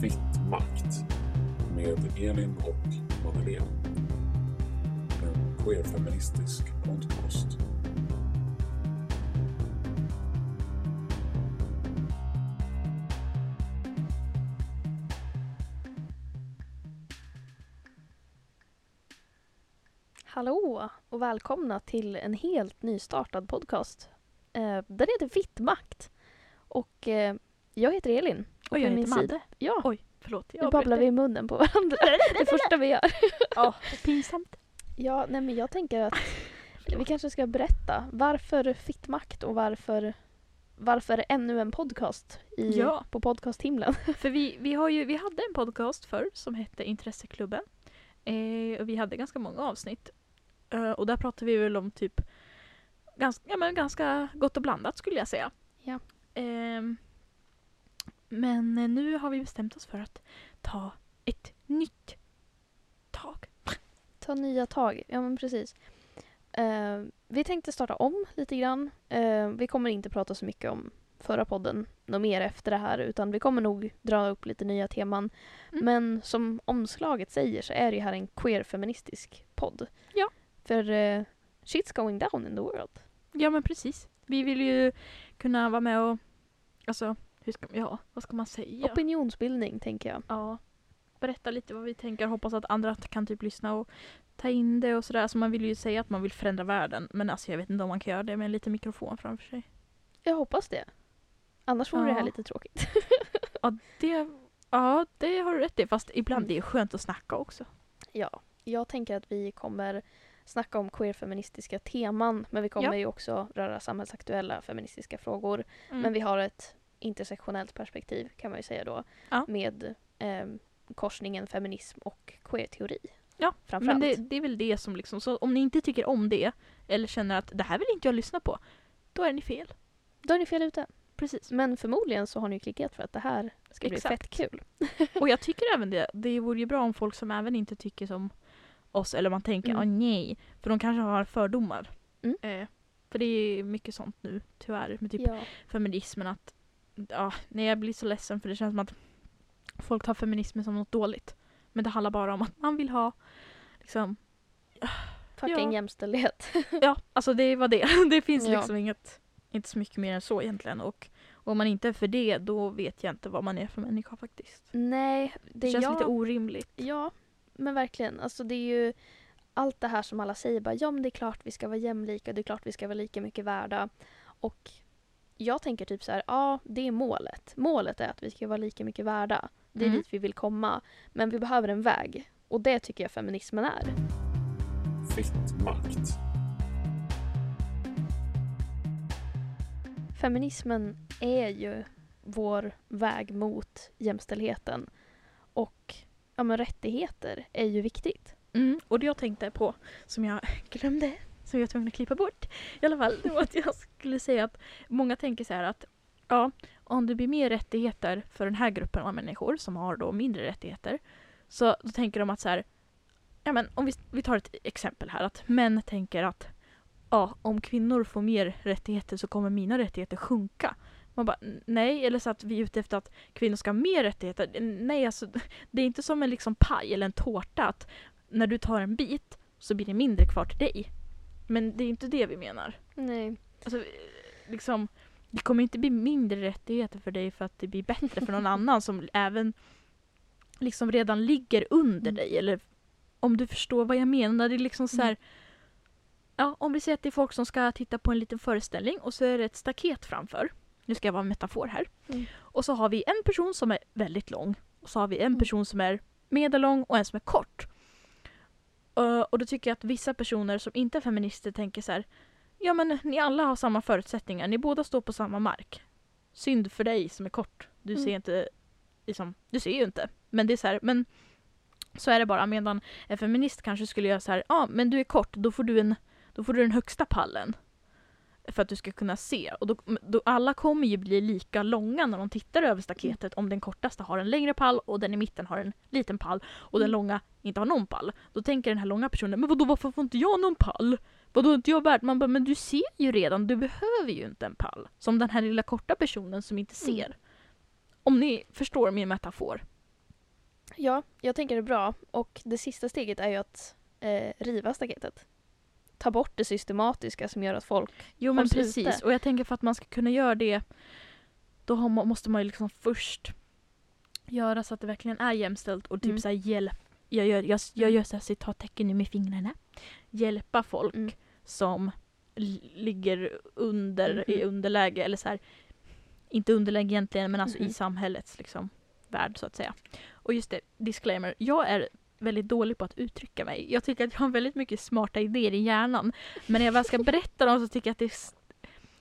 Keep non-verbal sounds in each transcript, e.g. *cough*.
Fritt makt med Elin och Madeleine. En queerfeministisk podcast. Hallå och välkomna till en helt nystartad podcast. Eh, den heter Fittmakt. Och eh, jag heter Elin. Och jag heter Madde. Ja, Oj, förlåt. nu Jag babblar vi i munnen på varandra. *laughs* Det första vi gör. *laughs* Ja, pinsamt. Ja, nej men jag tänker att vi kanske ska berätta varför Fittmakt och varför varför ännu en podcast i, Ja. på podcasthimlen. *laughs* För vi, vi, har ju, vi hade en podcast förr som hette Intresseklubben. Eh, och vi hade ganska många avsnitt. Eh, och där pratade vi väl om typ ganska, ja, men ganska gott och blandat skulle jag säga. Ja. Ehm, men eh, nu har vi bestämt oss för att ta ett nytt tag. Ta nya tag, ja men precis. Eh, vi tänkte starta om lite grann. Eh, vi kommer inte prata så mycket om förra podden något mer efter det här utan vi kommer nog dra upp lite nya teman. Mm. Men som omslaget säger så är det här en queer-feministisk podd. Ja. För eh, shit's going down in the world. Ja men precis. Vi vill ju kunna vara med och, alltså, hur ska, ja, vad ska man säga? Opinionsbildning tänker jag. Ja. Berätta lite vad vi tänker. Hoppas att andra kan typ lyssna och ta in det och sådär. Alltså man vill ju säga att man vill förändra världen. Men alltså jag vet inte om man kan göra det med en liten mikrofon framför sig. Jag hoppas det. Annars vore det här Ja. lite tråkigt. *laughs* Ja det, ja, det har du rätt i. Fast ibland Mm. det är skönt att snacka också. Ja, jag tänker att vi kommer snacka om queer-feministiska teman men vi kommer Ja. ju också röra samhällsaktuella feministiska frågor. Mm. Men vi har ett intersektionellt perspektiv kan man ju säga då Ja. med eh, korsningen feminism och queer-teori. Ja, framförallt. Men det, det är väl det som liksom, så om ni inte tycker om det eller känner att det här vill inte jag lyssna på. Då är ni fel. Då är ni fel ute. Precis. Men förmodligen så har ni klickat för att det här ska bli Exakt. fett kul. *laughs* Och jag tycker även det. Det vore ju bra om folk som även inte tycker som oss eller man tänker Mm. åh nej. För de kanske har fördomar. Mm. Eh, för det är mycket sånt nu tyvärr med typ Ja. feminismen att ja, nej jag blir så ledsen för det känns som att folk tar feminismen som något dåligt. Men det handlar bara om att man vill ha liksom Fucking Ja. jämställdhet. *laughs* ja, alltså det var det. *laughs* Det finns Ja. liksom inget inte så mycket mer än så egentligen och om man inte är för det då vet jag inte vad man är för människa faktiskt. Nej, Det, det känns jag... lite orimligt. Ja, men verkligen. Alltså det är ju allt det här som alla säger bara ja men det är klart vi ska vara jämlika, det är klart vi ska vara lika mycket värda. Och jag tänker typ så här, ja det är målet. Målet är att vi ska vara lika mycket värda. Det är Mm. dit vi vill komma. Men vi behöver en väg. Och det tycker jag feminismen är. Fitt makt. Feminismen är ju vår väg mot jämställdheten. Och ja, men rättigheter är ju viktigt. Mm, och det jag tänkte på, som jag *laughs* glömde, som jag var tvungen att klippa bort i alla fall, det var att jag skulle säga att många tänker så här att ja, om det blir mer rättigheter för den här gruppen av människor som har då mindre rättigheter, så då tänker de att så här, ja men om vi, vi tar ett exempel här, att män tänker att ja, om kvinnor får mer rättigheter så kommer mina rättigheter sjunka. Man bara nej, eller så att vi är ute efter att kvinnor ska ha mer rättigheter. Nej, alltså *laughs* det är inte som en liksom paj eller en tårta att när du tar en bit så blir det mindre kvar till dig. Men det är inte det vi menar. Nej. Alltså, eh, liksom, det kommer inte bli mindre rättigheter för dig för att det blir bättre för någon *laughs* annan som även liksom redan ligger under Mm. dig. Eller om du förstår vad jag menar. Det är liksom så här, Mm. ja, om vi säger att det är folk som ska titta på en liten föreställning och så är det ett staket framför. Nu ska jag vara en metafor här. Mm. Och så har vi en person som är väldigt lång och så har vi en Mm. person som är medellång och en som är kort. Uh, och då tycker jag att vissa personer som inte är feminister tänker så här. Ja men ni alla har samma förutsättningar, ni båda står på samma mark. Synd för dig som är kort. Du Mm. ser inte, liksom, du ser ju inte. Men det är så här, men så är det bara. Medan en feminist kanske skulle göra så här, ja men du är kort, då får du, en, då får du den högsta pallen. För att du ska kunna se. Och då, då alla kommer ju bli lika långa när de tittar över staketet om den kortaste har en längre pall och den i mitten har en liten pall och den Mm. långa inte har någon pall. Då tänker den här långa personen, men vadå varför får inte jag någon pall? Vadå inte jag värd? Man bara, men du ser ju redan, du behöver ju inte en pall. Som den här lilla korta personen som inte Mm. ser. Om ni förstår min metafor. Ja, jag tänker det är bra. Och det sista steget är ju att eh, riva staketet. Ta bort det systematiska som gör att folk... Jo men precis, ute. och jag tänker för att man ska kunna göra det då man, måste man ju liksom först göra så att det verkligen är jämställt och typ Mm. så hjälp. Jag gör, jag, jag gör så här citattecken med fingrarna. Hjälpa folk Mm. som ligger under Mhm. i underläge eller så här inte underläge egentligen men alltså i samhällets liksom värld så att säga. Och just det, disclaimer. Jag är väldigt dålig på att uttrycka mig. Jag tycker att jag har väldigt mycket smarta idéer i hjärnan. Men när jag väl ska berätta dem så tycker jag att det är...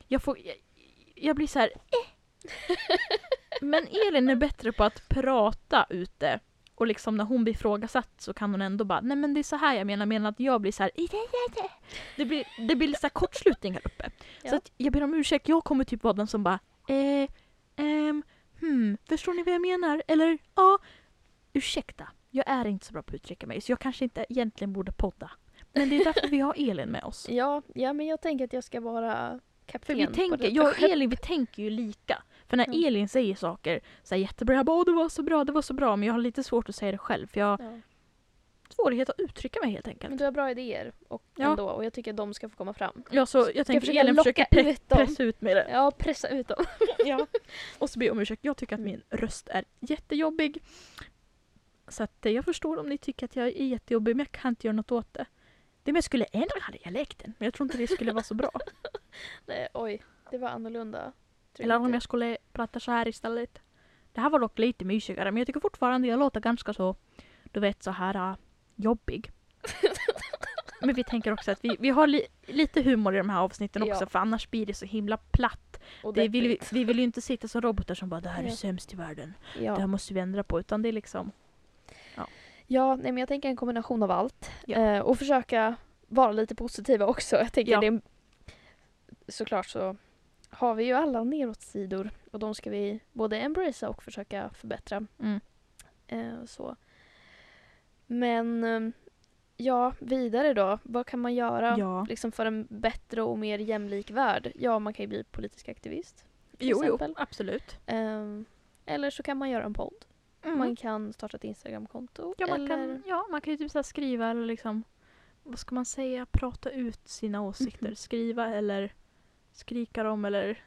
Jag, får, jag, jag blir så här... Eh. Men Elin är bättre på att prata ute. Och liksom när hon blir ifrågasatt så kan hon ändå bara nej men det är så här jag menar. Medan att jag blir så här... Det blir, det blir lite så här kortslutning här uppe. Så Ja. att jag ber om ursäkt. Jag kommer typ vara den som bara eh, ehm, hmm, förstår ni vad jag menar? Eller ja, ursäkta. Jag är inte så bra på att uttrycka mig så jag kanske inte egentligen borde podda. Men det är därför vi har Elin med oss. *laughs* Ja, ja, men jag tänker att jag ska vara kapten För vi tänker, jag och. Elin vi tänker ju lika. För när Ja. Elin säger saker så här jättebra, jag bara "Åh, det var så bra, det var så bra. Men jag har lite svårt att säga det själv för jag Ja. svårighet att uttrycka mig helt Men enkelt. du har bra idéer och Ja. ändå, och jag tycker att de ska få komma fram. Ja, så jag tänker försöka Elin försöker pre- ut dem. pressa ut mig det. Ja, pressa ut dem. *laughs* Ja. Och så ber jag om ursäkt. Jag tycker att Mm. min röst är jättejobbig. Så att eh, jag förstår om ni tycker att jag är jättejobbig men jag kan inte göra något åt det. Det jag skulle ändra här dialekten. Men jag tror inte det skulle vara så bra. *laughs* Nej, oj, det var annorlunda. Eller om jag skulle prata så här istället. Det här var dock lite mysigare men jag tycker fortfarande jag låter ganska så, du vet så här uh, jobbig. *laughs* men vi tänker också att vi, vi har li, lite humor i de här avsnitten också Ja. för annars blir det så himla platt. Det vill vi, vi vill ju inte sitta som robotar som bara det här är Ja. sämst i världen. Det här Ja, måste vi ändra på utan det är liksom ja nej, men jag tänker en kombination av allt. Ja. Eh, och försöka vara lite positiva också. Jag tänker Ja. det såklart så har vi ju alla nedåtsidor och de ska vi både embracea och försöka förbättra. Mm. Eh, så. Men eh, ja, vidare då. Vad kan man göra Ja. liksom för en bättre och mer jämlik värld? Ja, man kan ju bli politisk aktivist. Jo, jo, absolut. Eh, eller så kan man göra en podd. Mm. Man kan starta ett Instagramkonto. ja, man eller... kan, ja, man kan ju typ så skriva eller liksom, vad ska man säga, prata ut sina åsikter. Mhm. Skriva eller skrika dem eller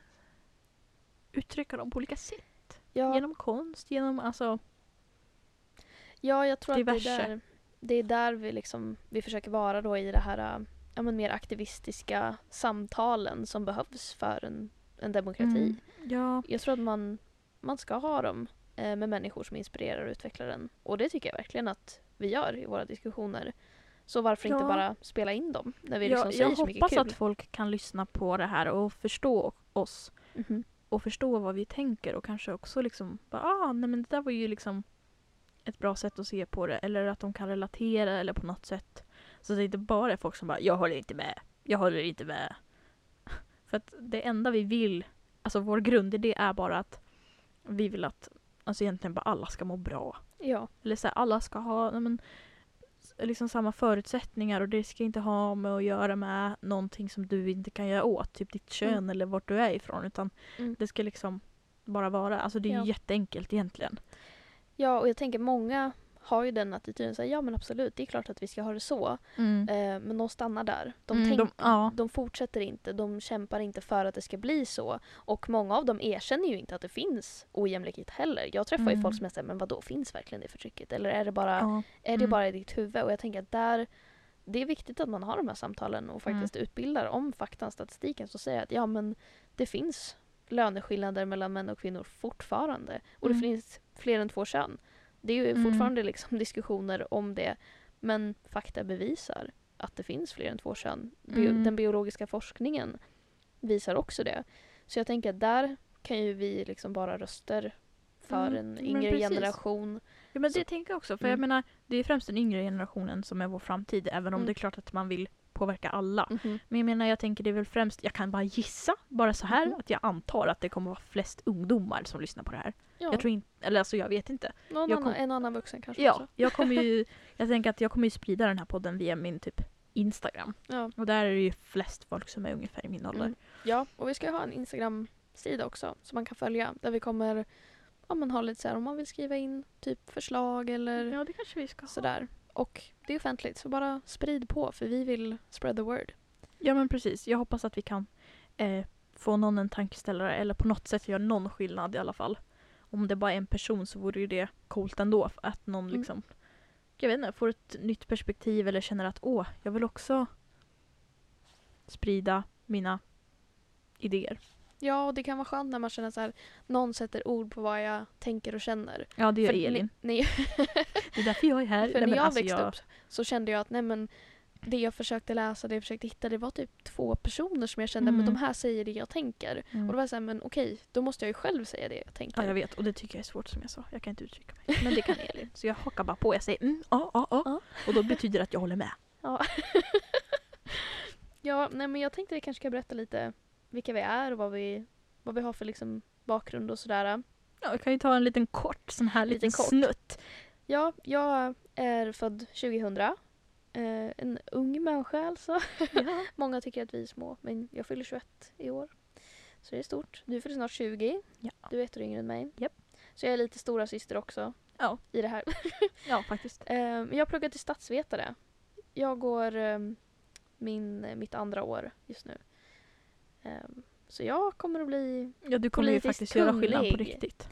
uttrycka dem på olika sätt. ja, Genom konst, genom alltså, ja, jag tror att det diverse. är, där, det är där vi, liksom, vi försöker vara då i det här äh, ja, men mer aktivistiska samtalen som behövs för en, en demokrati. Mm. ja, Jag tror att man, man ska ha dem med människor som inspirerar och utvecklar den. Och det tycker jag verkligen att vi gör i våra diskussioner. Så varför inte Ja. bara spela in dem när vi liksom jag, säger jag så mycket hoppas kul. att folk kan lyssna på det här och förstå oss. Mhm. och förstå vad vi tänker och kanske också liksom bara, ah, nej men det där var ju liksom ett bra sätt att se på det eller att de kan relatera eller på något sätt. Så det inte bara är folk som bara, jag håller inte med, jag håller inte med. *laughs* För att det enda vi vill, alltså vår grundidé är bara att vi vill att alltså egentligen bara alla ska må bra. Ja, Eller så här, alla ska ha men, liksom samma förutsättningar och det ska inte ha med att göra med någonting som du inte kan göra åt, typ ditt kön Mm. eller vart du är ifrån utan Mm. det ska liksom bara vara, alltså det är Ja. jätteenkelt egentligen. ja, och jag tänker många har ju den attityden, så här, ja men absolut, det är klart att vi ska ha det så. Eh, men de stannar där. De, Mm, tänk, de- ja. de fortsätter inte, de kämpar inte för att det ska bli så. Och många av dem erkänner ju inte att det finns ojämlikhet heller. Jag träffar ju Mm. folk som säger, men vad då finns verkligen det förtrycket? Eller är det bara, Ja. är det Mm. bara i ditt huvud? Och jag tänker att där, det är viktigt att man har de här samtalen och faktiskt Mm. utbildar om faktan, statistiken som säger att ja men det finns löneskillnader mellan män och kvinnor fortfarande. Och det Mm. finns fler än två kön. Det är ju Mm. fortfarande liksom diskussioner om det. Men fakta bevisar att det finns fler än två kön. Bio- Mm. Den biologiska forskningen visar också det. Så jag tänker att där kan ju vi liksom vara röster för Mm, en men yngre precis. generation. Ja men Så- det tänker jag också. För Mm. jag menar, det är främst den yngre generationen som är vår framtid. Även om Mm. det är klart att man vill påverka alla. Men jag menar, jag tänker det är väl främst, jag kan bara gissa, bara så här, Mhm. att jag antar att det kommer vara flest ungdomar som lyssnar på det här. Ja, Jag tror inte, eller alltså jag vet inte. någon annan, kom- en annan vuxen kanske Ja, också. jag kommer ju, *laughs* jag tänker att jag kommer ju sprida den här podden via min typ Instagram. Ja. Och där är det ju flest folk som är ungefär i min ålder. Mm. ja, och vi ska ha en Instagram-sida också som man kan följa där vi kommer ja, men ha lite så här om man vill skriva in typ förslag eller Ja, det kanske vi ska sådär. Och det är offentligt så bara sprid på för vi vill spread the word. Ja men precis. Jag hoppas att vi kan eh, få någon en tankeställare eller på något sätt göra någon skillnad i alla fall. Om det bara är en person så vore ju det coolt ändå. Att någon Mm. liksom, jag vet inte, får ett nytt perspektiv eller känner att åh, jag vill också sprida mina idéer. Ja, och det kan vara skönt när man känner så här, någon sätter ord på vad jag tänker och känner. Ja det gör För Elin. Nej, *laughs* Det är därför jag är här. för Nej, när jag alltså, växte upp så kände jag att nej men det jag försökte läsa, det jag försökte hitta, det var typ två personer som jag kände, Mm. men de här säger det jag tänker. Mm. Och då var jag såhär, men okej, då måste jag ju själv säga det jag tänker. Ja jag vet och det tycker jag är svårt som jag sa. Jag kan inte uttrycka mig. *laughs* Men det kan Elin. Så jag hakar bara på. Jag säger mm, ja, ja, ja. Och då betyder det att jag håller med. Ja. *laughs* ja, nej men jag tänkte vi kanske ska berätta lite vilka vi är och vad vi, vad vi har för liksom bakgrund och sådär. Ja, jag kan ju ta en liten kort sån här Liten liten snutt. Ja, jag är född 2000. Eh, en ung människa alltså. Ja. *laughs* Många tycker att vi är små, men jag fyller 21 i år. Så det är stort. Du fyller snart 20. Ja. Du är ett år yngre än mig. Japp. Så jag är lite stora syster också Ja. i det här. *laughs* ja faktiskt. Eh, jag pluggar till statsvetare. Jag går eh, min, mitt andra år just nu. Eh, så jag kommer att bli... Ja du kommer ju faktiskt göra skillnad på kunnig. riktigt.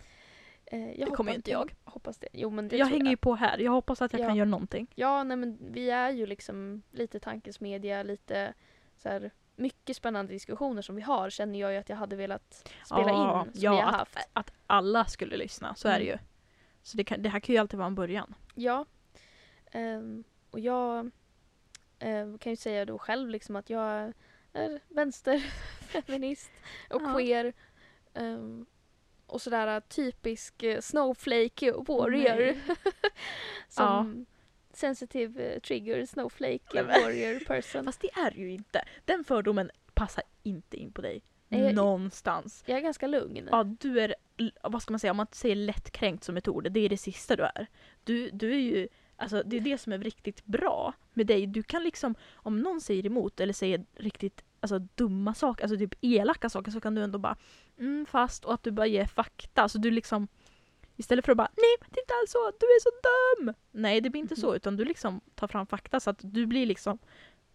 Eh, jag Det kommer ju inte jag. Hoppas det. Jo men det Jag hänger ju på här. Jag hoppas att jag Ja. kan göra någonting. Ja, nej men vi är ju liksom lite tankesmedja, lite så här mycket spännande diskussioner som vi har känner jag ju att jag hade velat spela Ja, in som ja, vi har att- haft. Att alla skulle lyssna, så är det Mm. ju. Så det, kan, det här kan ju alltid vara en början. Ja. Ehm, och jag ehm, kan ju säga då själv liksom att jag är vänsterfeminist *laughs* och Ja. queer. ehm, och sådär typisk eh, snowflake warrior. *laughs* Som sensitive eh, trigger snowflake warrior person. Fast det är ju inte. Den fördomen passar inte in på dig. Nej, jag- Någonstans. Jag är ganska lugn. Ja, du är, vad ska man säga, om man säger lättkränkt som ett ord, det är det sista du är. Du, du är ju, alltså det är det som är riktigt bra med dig. Du kan liksom, om någon säger emot eller säger riktigt alltså, dumma saker, alltså typ elaka saker så kan du ändå bara mm, fast och att du bara ger fakta. Så du liksom Istället för att bara nej det är inte alls så, du är så dum! Nej det blir inte så utan du liksom tar fram fakta så att du blir liksom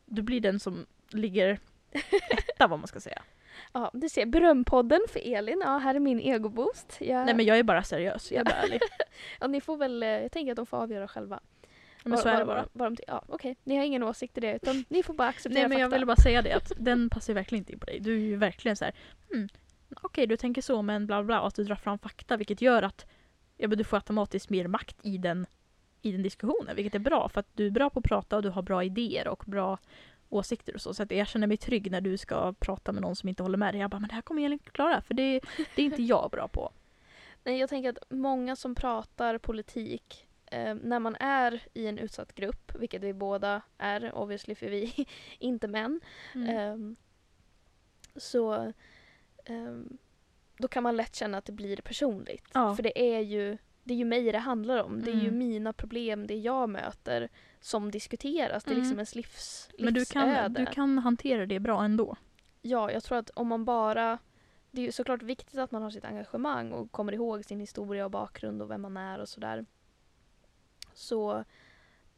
Du blir den som ligger *laughs* etta vad man ska säga. Ja, du ser berömpodden för Elin. Ja, här är min egoboost. Jag, Nej men jag är bara seriös, jag är bara ärlig. *laughs* ja, ni får väl, eh, jag tänker att de får avgöra själva. Men så är det bara. De ja, okej, ni har ingen åsikt i det utan ni får bara *laughs* acceptera Nej men jag fakta. ville bara säga det att den passar verkligen inte in på dig. Du är ju verkligen så här. Hmm, Okej du tänker så men bla bla och att du drar fram fakta vilket gör att ja, men du får automatiskt mer makt i den, i den diskussionen vilket är bra för att du är bra på att prata och du har bra idéer och bra åsikter och så. Så att jag känner mig trygg när du ska prata med någon som inte håller med dig. Jag bara men det här kommer Elin klara för det, det är inte jag bra på. *laughs* Nej, jag tänker att många som pratar politik eh, när man är i en utsatt grupp, vilket vi båda är, obviously för vi är *laughs* inte män, Mm. ehm, så ehm, då kan man lätt känna att det blir personligt. Ja. För det är ju det är ju mig det handlar om. Det är ju Mm. mina problem, det jag möter som diskuteras. Det är Mm. liksom ens livs, Men du kan, livsöde. du kan hantera det bra ändå. Ja, jag tror att om man bara... Det är ju såklart viktigt att man har sitt engagemang och kommer ihåg sin historia och bakgrund och vem man är och sådär. Så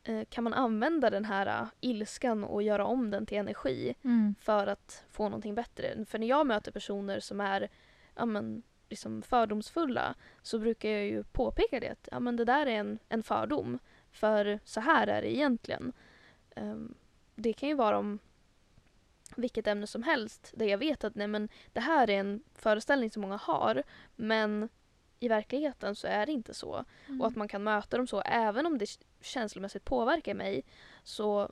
eh, kan man använda den här eh, ilskan och göra om den till energi för att få någonting bättre. För när jag möter personer som är ja, men, liksom fördomsfulla så brukar jag ju påpeka det att ja, men det där är en, en fördom. För så här är det egentligen. Ehm, det kan ju vara om vilket ämne som helst där jag vet att nej, men det här är en föreställning som många har men i verkligheten så är det inte så. Och att man kan möta dem så även om det känslomässigt påverkar mig så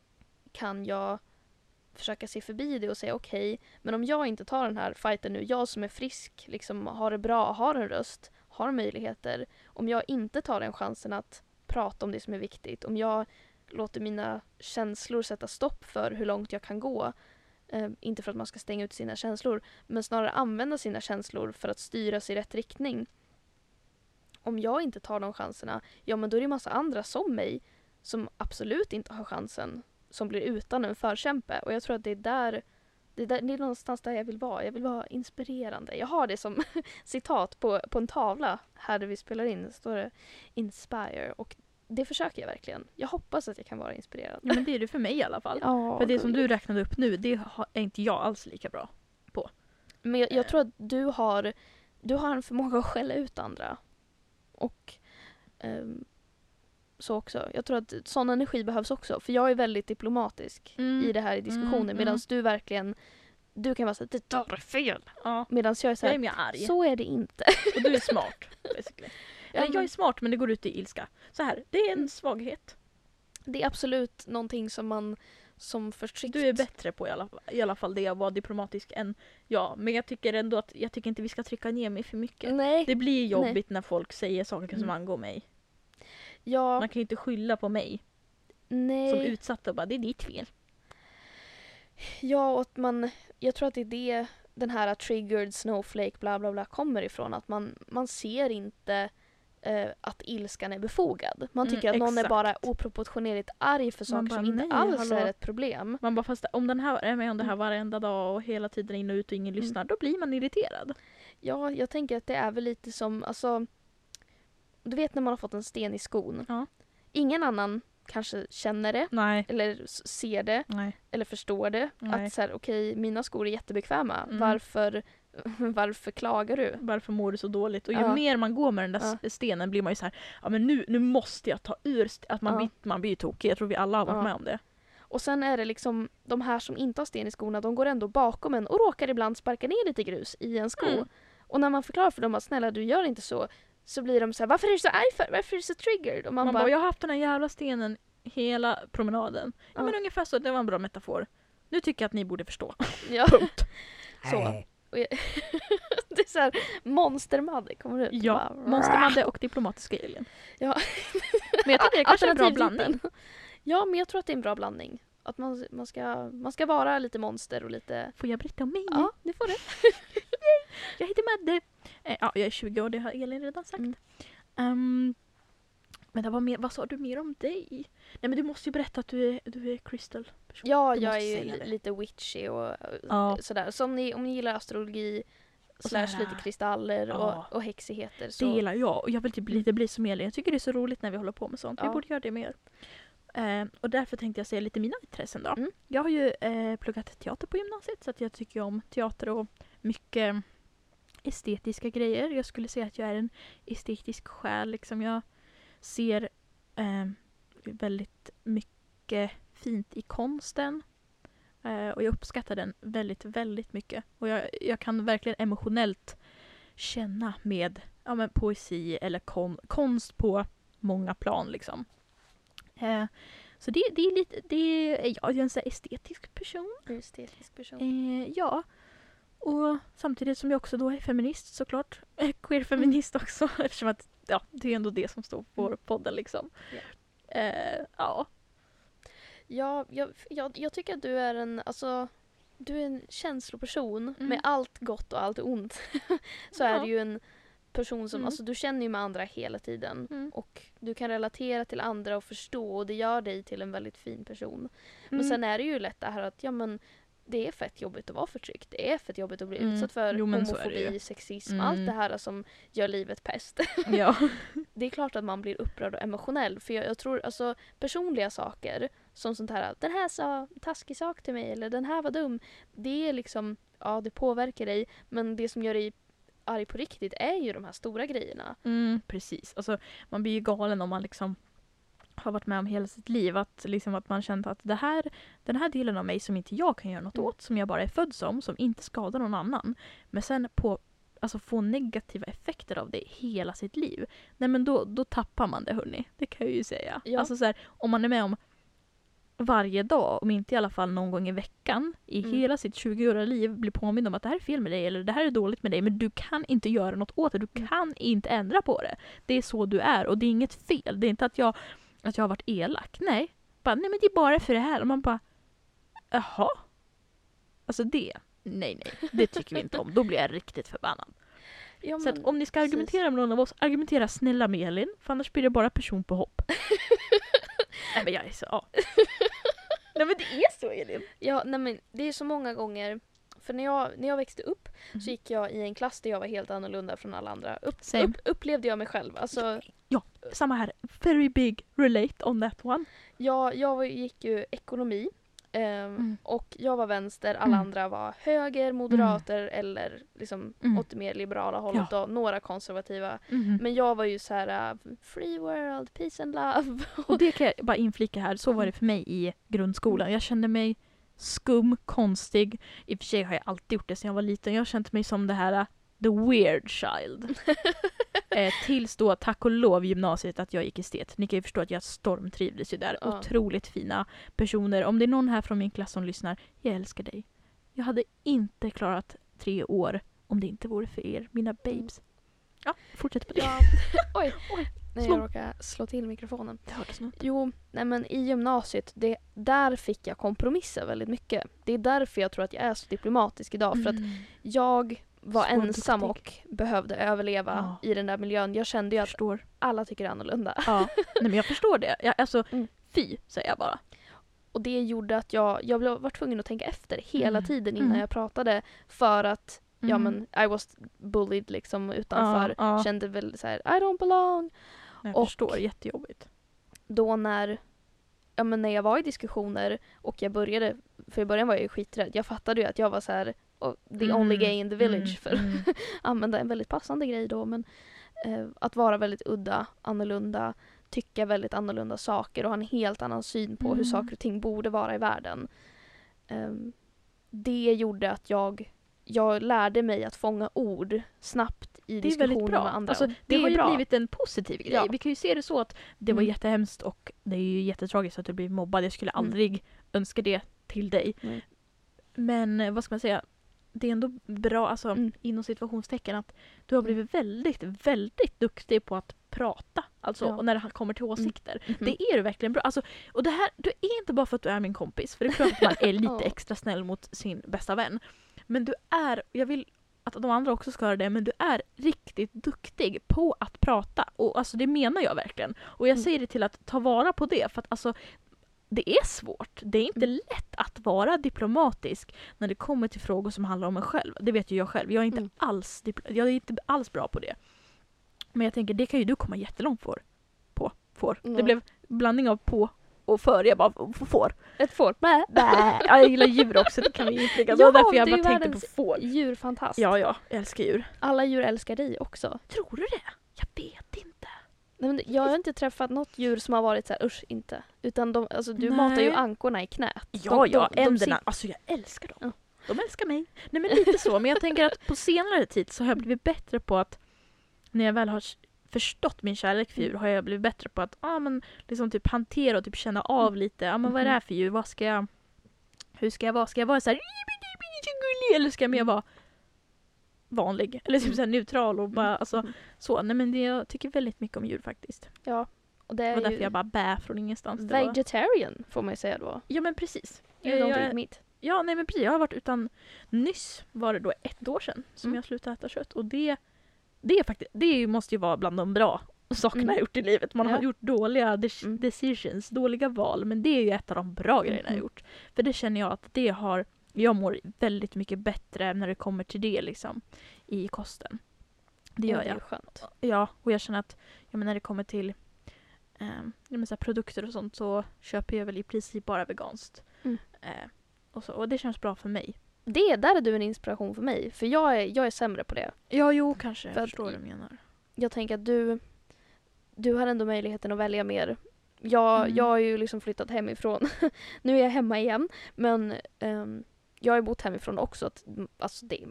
kan jag försöka se förbi det och säga okej, men om jag inte tar den här fighten nu, jag som är frisk, liksom har det bra, har en röst, har möjligheter, om jag inte tar den chansen att prata om det som är viktigt, om jag låter mina känslor sätta stopp för hur långt jag kan gå, eh, inte för att man ska stänga ut sina känslor, men snarare använda sina känslor för att styra sig i rätt riktning. Om jag inte tar de chanserna, ja men då är det massa andra som mig som absolut inte har chansen som blir utan en förkämpe. Och jag tror att det är där det Det, där, det är någonstans där jag vill vara. Jag vill vara inspirerande. Jag har det som *laughs* citat på, på en tavla här där vi spelar in. Det står det inspire och det försöker jag verkligen. Jag hoppas att jag kan vara inspirerande. Ja men det är det för mig i alla fall. *laughs* Ja, för det som du räknade upp nu, det är inte jag alls lika bra. Men jag, jag tror att du har, du har en förmåga att skälla ut andra. Och ehm, så också. Jag tror att sån energi behövs också. För jag är väldigt diplomatisk Mm. i det här i diskussionen. Mm, Medan mm. du verkligen, du kan vara såhär, det där är fel. Ja. Medan jag är Jag är såhär, mer arg. så är det inte. *laughs* Och du är smart. Basically. *laughs* Eller men- jag är smart men det går ut i ilska. Så här, det är en Mm. svaghet. Det är absolut någonting som man som förtryckt... Du är bättre på i alla, i alla fall det att vara diplomatisk än jag. Men jag tycker ändå att jag tycker inte vi ska trycka ner mig för mycket. Nej, Det blir jobbigt när folk säger saker som Mm. angår mig. ja, Man kan ju inte skylla på mig nej. som utsatt och bara det är ditt fel. Ja, och att man, jag tror att det är det den här triggered snowflake bla bla bla kommer ifrån. Att man, man ser inte eh, att ilskan är befogad. Man Mm, tycker att någon är bara exakt. oproportionerligt arg för saker bara, som inte nej, alls hallå. är ett problem. Man bara fast om den här är med om det här varenda dag och hela tiden in och ut och ingen Mm. lyssnar, då blir man irriterad. Ja, jag tänker att det är väl lite som, alltså, du vet när man har fått en sten i skon. Ja. Ingen annan kanske känner det, Nej. eller ser det, Nej. eller förstår det. Nej. Att så här, okej, mina skor är jättebekväma. Mm. Varför, *laughs* varför klagar du? Varför mår du så dåligt? Och ju Ja. mer man går med den där Ja. stenen blir man ju så här, ja men nu, nu måste jag ta ur, st-" att man, Ja. blir, man blir ju tokig. Jag tror vi alla har varit Ja. med om det. Och sen är det liksom de här som inte har sten i skorna, de går ändå bakom en och råkar ibland sparka ner lite grus i en sko. Mm. Och när man förklarar för dem att snälla du gör inte så, så blir de så här, varför är du så arg för? Varför är du så triggered? Och man, Man, bara, bara, jag har haft den här jävla stenen hela promenaden. Ja, Ja. men ungefär så, det var en bra metafor. Nu tycker jag att ni borde förstå. ja. *laughs* Punkt. *laughs* så. Jag, *laughs* det är så här, monstermadde kommer ut. Ja, Bara, Monstermadde och diplomatiska alien. Ja. Men jag tycker det kanske är en bra blandning. Ja, men jag tror att det är en bra blandning. Att man, man, ska, man ska vara lite monster och lite... Får jag berätta om mig? Ja, det får det. *laughs* Jag heter Madde. Eh, ja, jag är 20 år, det har Elin redan sagt. Mm. Ehm, men det var mer, vad sa du mer om dig? Nej men du måste ju berätta att du är, du är Crystal. person. Ja, Du jag är ju det. lite witchy och eh, Ja. sådär. Så om ni, om ni gillar astrologi Och slash lite kristaller Ja. och, och häxigheter Det så... gillar jag och jag vill typ lite bli som Elin. Jag tycker det är så roligt när vi håller på med sånt. Vi Ja. borde göra det mer. Eh, och därför tänkte jag säga lite mina intressen då. Mm. Jag har ju eh, pluggat teater på gymnasiet så att jag tycker om teater och mycket estetiska grejer. Jag skulle säga att jag är en estetisk själ. Liksom jag ser eh, väldigt mycket fint i konsten. Eh, och jag uppskattar den väldigt, väldigt mycket. Och jag, jag kan verkligen emotionellt känna med ja, men poesi eller kon, konst på många plan. Liksom. Eh, så det, det är lite, det är, jag är en så här estetisk person. Estetisk person. Eh, ja. Och samtidigt som jag också då är feminist såklart. Eh, Queer-feminist också *laughs* eftersom att ja, det är ändå det som står på Mm. podden liksom. Ja. Eh, ja. Ja, jag, jag, jag tycker att du är en, alltså, du är en känsloperson Mm. med allt gott och allt ont. *laughs* så är Ja. du ju en person som, Mm. alltså du känner ju med andra hela tiden. Mm. Och du kan relatera till andra och förstå och det gör dig till en väldigt fin person. Men Mm. sen är det ju lätt det här att ja men det är fett jobbigt att vara förtryckt. Det är fett jobbigt att bli Mm. utsatt för Jo, homofobi, sexism, Mm. allt det här som gör livet pest. *laughs* ja. det är klart att man blir upprörd och emotionell. För jag, jag tror alltså personliga saker som sånt här, den här sa taskig sak till mig eller den här var dum. Det är liksom, ja det påverkar dig. Men det som gör dig arg på riktigt är ju de här stora grejerna. Mm, precis. Alltså, man blir ju galen om man liksom har varit med om hela sitt liv. Att, liksom, att man känt att det här, den här delen av mig som inte jag kan göra något Mm. åt, som jag bara är född som, som inte skadar någon annan. Men sen på, alltså, få negativa effekter av det hela sitt liv. Nej men då, då tappar man det hörni. Det kan jag ju säga. Ja. Alltså så här, om man är med om varje dag, om inte i alla fall någon gång i veckan i Mm. hela sitt 20-åriga liv blir påmind om att det här är fel med dig eller det här är dåligt med dig men du kan inte göra något åt det. Du Mm. kan inte ändra på det. Det är så du är och det är inget fel. Det är inte att jag, att jag har varit elak. Nej. Bara, nej men det är bara för det här. Och man bara jaha? Alltså det, nej nej. Det tycker vi inte om. Då blir jag riktigt förbannad. *laughs* Ja, Så om ni ska precis. argumentera med någon av oss, argumentera snälla med Elin. För annars blir det bara person på hopp. *laughs* nej men jag är så, ja. *laughs* nej men det är så Elin. Ja, nej men det är så många gånger för när jag, när jag växte upp Mhm. så gick jag i en klass där jag var helt annorlunda från alla andra. Upp, upp, upplevde jag mig själv. Alltså, Samma här. Very big relate on that one. jag, jag gick ju ekonomi. ehm, Mm. Och jag var vänster, alla Mm. andra var höger, moderater eller liksom Mm. åt det mer liberala hållet och några konservativa. Mhm. Men jag var ju så här uh, free world, peace and love. Och det kan jag *laughs* bara inflika här, så var det för mig i grundskolan. Jag kände mig skum, konstig. I och för sig har jag alltid gjort det sedan jag var liten. Jag har känt mig som det här uh, the weird child. *laughs* eh, tills då, tack och lov, gymnasiet att jag gick estet. Ni kan ju förstå att jag stormtrivdes ju där. Ja. Otroligt fina personer. Om det är någon här från min klass som lyssnar, jag älskar dig. Jag hade inte klarat tre år om det inte vore för er, mina babes. Ja, fortsätt på det. Ja, *laughs* oj, Oj, Nej, jag råkade slå till mikrofonen. Det hördes något. Jo, nej men i gymnasiet, det, där fick jag kompromissa väldigt mycket. Det är därför jag tror att jag är så diplomatisk idag. För att Mm. jag var Så ensam duktig. och behövde överleva Ja. i den där miljön. Jag kände ju Jag att förstår. alla tycker annorlunda. Ja, nej men jag förstår det. Jag, alltså, *laughs* Mm. fy säger jag bara. Och det gjorde att jag, jag blev, var tvungen att tänka efter hela Mm. tiden innan Mm. jag pratade. För att, ja Mm. men I was bullied liksom utanför. Ja, ja. Kände väl så här: I don't belong. Jag och- förstår, jättejobbigt. Då när, ja men när jag var i diskussioner och jag började, för i början var jag ju skiträdd. Jag fattade ju att jag var så här oh, the only gay in the village. För Mm. *laughs* använda en väldigt passande grej då. Men eh, att vara väldigt udda, annorlunda, tycka väldigt annorlunda saker och ha en helt annan syn på hur Mm. saker och ting borde vara i världen. Ehm, det gjorde att jag, jag lärde mig att fånga ord snabbt i Det diskussioner med andra. Alltså, Och det, har ju bra. blivit en positiv grej. Ja. Vi kan ju se det så att det var Mm. jättehemskt och det är ju jättetragiskt att du blir mobbad. Jag skulle Mm. aldrig önska det till dig. Nej. Men eh, vad ska man säga? Det är ändå bra, alltså Mm. inom situationstecken, att du har blivit väldigt, väldigt duktig på att prata. Alltså Ja. och när det kommer till åsikter. Mhm. Det är du verkligen bra. Alltså, och det här, du är inte bara för att du är min kompis, för det är klart att man *laughs* är lite extra snäll mot sin bästa vän. Men du är, jag vill att de andra också ska höra det, men du är riktigt duktig på att prata. Och alltså det menar jag verkligen. Och jag Mm. säger det till att ta vara på det, för att alltså det är svårt. Det är inte Mm. lätt att vara diplomatisk när det kommer till frågor som handlar om en själv. Det vet ju jag själv. Jag är inte, Mm. alls, jag är inte alls bra på det. Men jag tänker, det kan ju du komma jättelångt för. På. Får. Det Ja. blev blandning av på och för. Jag bara, får. Ett får. Bä. *laughs* Ja, jag gillar djur också, det kan vi inflika. Det var därför jag bara tänkte på får. Djurfantast. Ja, ja, jag älskar djur. Alla djur älskar dig också. Tror du det? Jag vet inte. Nej, men jag har inte träffat något djur som har varit så här, usch inte. Utan de, alltså, du Nej. matar ju ankorna i knät. Ja, De- ja, de- de änderna. sit- Alltså jag älskar dem. Ja. De älskar mig. Nej men lite så, men jag tänker att på senare tid så har jag blivit bättre på att när jag väl har förstått min kärlek för djur har jag blivit bättre på att ah, men, liksom typ hantera och typ känna av Mm. lite. Ja, men vad är det här för djur? Vad ska jag... Hur ska jag vara? Ska jag vara så här eller ska jag mer vara vanlig? Eller typ så neutral och bara alltså Mm. så. Nej men det, jag tycker väldigt mycket om djur faktiskt. Ja. Och det Det är var därför jag bara bä från ingenstans. Det vegetarian får man ju säga då. Ja men precis. You Jag- don't eat meat. Ja, nej men precis. Jag har varit utan... Nyss var det då ett år sedan som Mm. jag slutade äta kött. Och det, det, är faktiskt, det måste ju vara bland de bra sakerna Mm. jag gjort i livet. Man har Ja. gjort dåliga Mm. decisions, dåliga val. Men det är ju ett av de bra grejerna jag gjort. För det känner jag att det har... Jag mår väldigt mycket bättre när det kommer till det liksom. I kosten. Det Ja, gör Det är jag. skönt. Ja, och jag känner att ja, men när det kommer till ja, men så produkter och sånt så köper jag väl i princip bara veganskt. Mm. Eh, och, så, och det känns bra för mig. Det, där är du en inspiration för mig. För jag är, jag är sämre på det. Ja, jo, kanske. Jag För att förstår vad du menar. Jag tänker att du, du har ändå möjligheten att välja mer. Jag, Mm. jag har ju liksom flyttat hemifrån. *laughs* nu är jag hemma igen. Men ehm, jag har ju bott hemifrån också. Att, alltså det,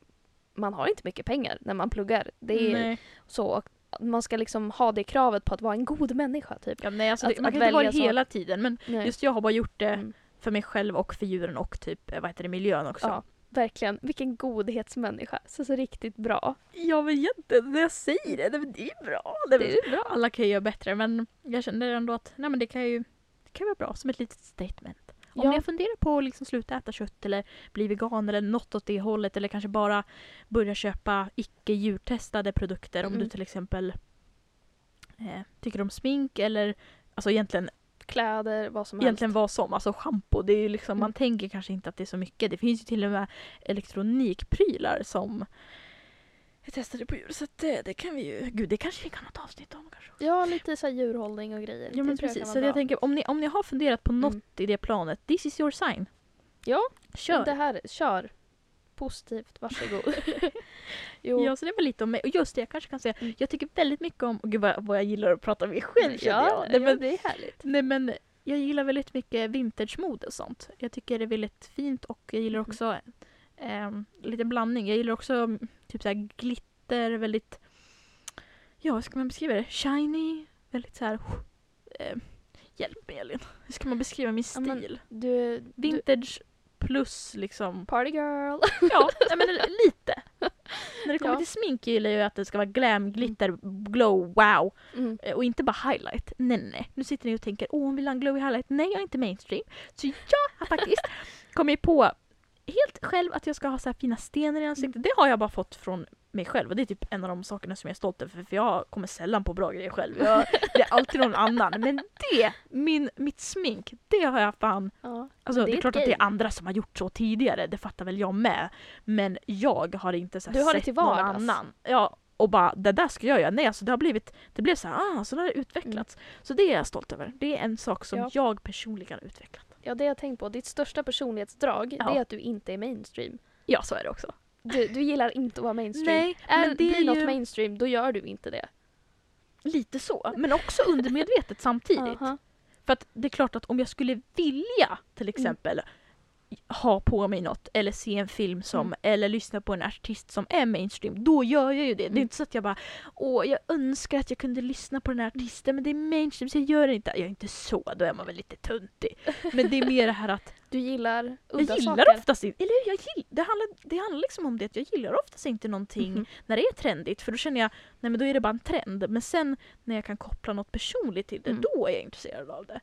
man har inte mycket pengar när man pluggar. Det är nej. så. Man ska liksom ha det kravet på att vara en god människa typ. Ja, nej, alltså att- det, man kan inte vara det så. hela tiden. Men Nej. just jag har bara gjort det Mm. för mig själv och för djuren och typ, eh, vad heter det, miljön också. Ja, verkligen. Vilken godhetsmänniska. Så, så riktigt bra. Jag vet inte, när jag säger det, det, det är bra. Det, Det är bra. Alla kan ju göra bättre men jag kände ändå att nej, men det kan ju det kan vara bra som ett litet statement. Om Ja. jag funderar på att liksom sluta äta kött eller bli vegan eller något åt det hållet eller kanske bara börja köpa icke djurtestade produkter om Mm. du till exempel eh, tycker om smink eller alltså egentligen Kläder, vad som egentligen helst. vad som. Alltså schampo, det är liksom, man Mm. tänker kanske inte att det är så mycket. Det finns ju till och med elektronikprylar som jag testade på djur. Så att det, det kan vi ju, gud det kanske vi kan ha ett avsnitt om kanske. Ja, lite så här djurhållning och grejer. Ja men Det precis, så jag tänker om ni, om ni har funderat på något Mm. i det planet, this is your sign. Ja, Kör! Det här, kör. Positivt, varsågod. *laughs* jo. Ja, så det var lite om mig. Och just det, jag kanske kan säga, Mm. jag tycker väldigt mycket om, och gud vad, vad jag gillar att prata med mig själv ja. Nej, men, det är härligt. nej men jag gillar väldigt mycket vintage-mode och sånt. Jag tycker det är väldigt fint och jag gillar Mhm. också ehm, lite blandning. Jag gillar också mm, typ så här glitter, väldigt, ja vad ska man beskriva det? Shiny, väldigt så här, eh, hjälp mig Elin. Hur ska man beskriva min Ja, men- stil? Du, Vintage plus liksom party girl. Ja, men *laughs* lite. När det kommer Ja. till smink gillar jag att det ska vara glam, glitter, glow, wow. Mm. Eh, Och inte bara highlight. Nej, nej. Nu sitter ni och tänker, åh hon vill ha en glowy highlight. Nej, jag är inte mainstream. Så *laughs* jag har faktiskt kommit på helt själv att jag ska ha så här fina stenar i ansiktet. Det har jag bara fått från mig själv och det är typ en av de sakerna som jag är stolt över för jag kommer sällan på bra grejer själv. Jag, det är alltid någon annan. Men det, min, mitt smink, det har jag fan Ja. Alltså, det är, ett klart att det är andra som har gjort så tidigare, det fattar väl jag med. Men jag har inte så här Du har det sett till någon vardags. annan. Ja, och bara det där ska jag göra. Nej, alltså det har blivit, det blev så här, ah, så det har utvecklats. Så det är jag stolt över. Det är en sak som Ja. jag personligen har utvecklat. ja, det jag tänkt på. Ditt största personlighetsdrag Ja. det är att du inte är mainstream. Ja, så är det också. Du, du gillar inte att vara mainstream. Nej, men det blir något ju- mainstream, då gör du inte det. Lite så, men också undermedvetet samtidigt. Aha. För att det är klart att om jag skulle vilja till Mm. Ha på mig något eller se en film som Mm. eller lyssna på en artist som är mainstream, då gör jag ju det. Det Mm. är inte så att jag bara åh jag önskar att jag kunde lyssna på den här artisten men det är mainstream så jag gör det inte. Jag är inte så, då är man väl lite tuntig. Men det är mer det här att *laughs* Du gillar jag udda gillar saker. oftast inte, eller jag gill, det, handlar, det handlar liksom om det att jag gillar oftast inte någonting Mhm. när det är trendigt för då känner jag, nej men då är det bara en trend. Men sen när jag kan koppla något personligt till det, Mm. då är jag intresserad av det.